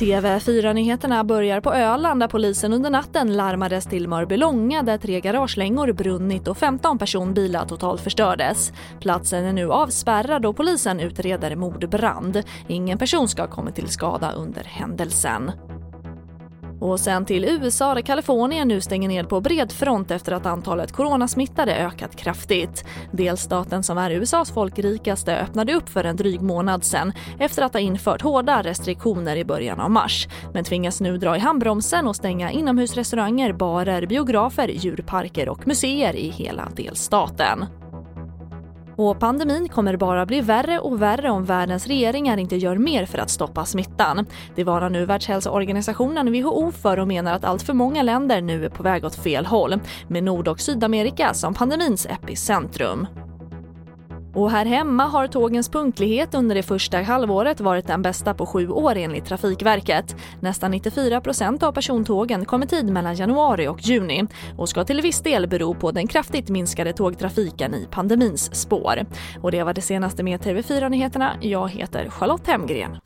TV4-nyheterna börjar på Öland där polisen under natten larmades till Mörbylånga där tre garagelängor brunnit och 15 personbilar totalt förstördes. Platsen är nu avspärrad och polisen utreder mordbrand. Ingen person ska ha kommit till skada under händelsen. Och sen till USA där Kalifornien nu stänger ned på bred front efter att antalet coronasmittade ökat kraftigt. Delstaten som är USAs folkrikaste öppnade upp för en dryg månad sen efter att ha infört hårda restriktioner i början av mars. Men tvingas nu dra i handbromsen och stänga inomhusrestauranger, barer, biografer, djurparker och museer i hela delstaten. Och pandemin kommer bara bli värre och värre om världens regeringar inte gör mer för att stoppa smittan. Det varnar nu Världshälsoorganisationen WHO för och menar att allt för många länder nu är på väg åt fel håll, med Nord och Sydamerika som pandemins epicentrum. Och här hemma har tågens punktlighet under det första halvåret varit den bästa på sju år enligt Trafikverket. Nästan 94% av persontågen kom i tid mellan januari och juni och ska till viss del bero på den kraftigt minskade tågtrafiken i pandemins spår. Och det var det senaste med TV4 Nyheterna. Jag heter Charlotte Hemgren.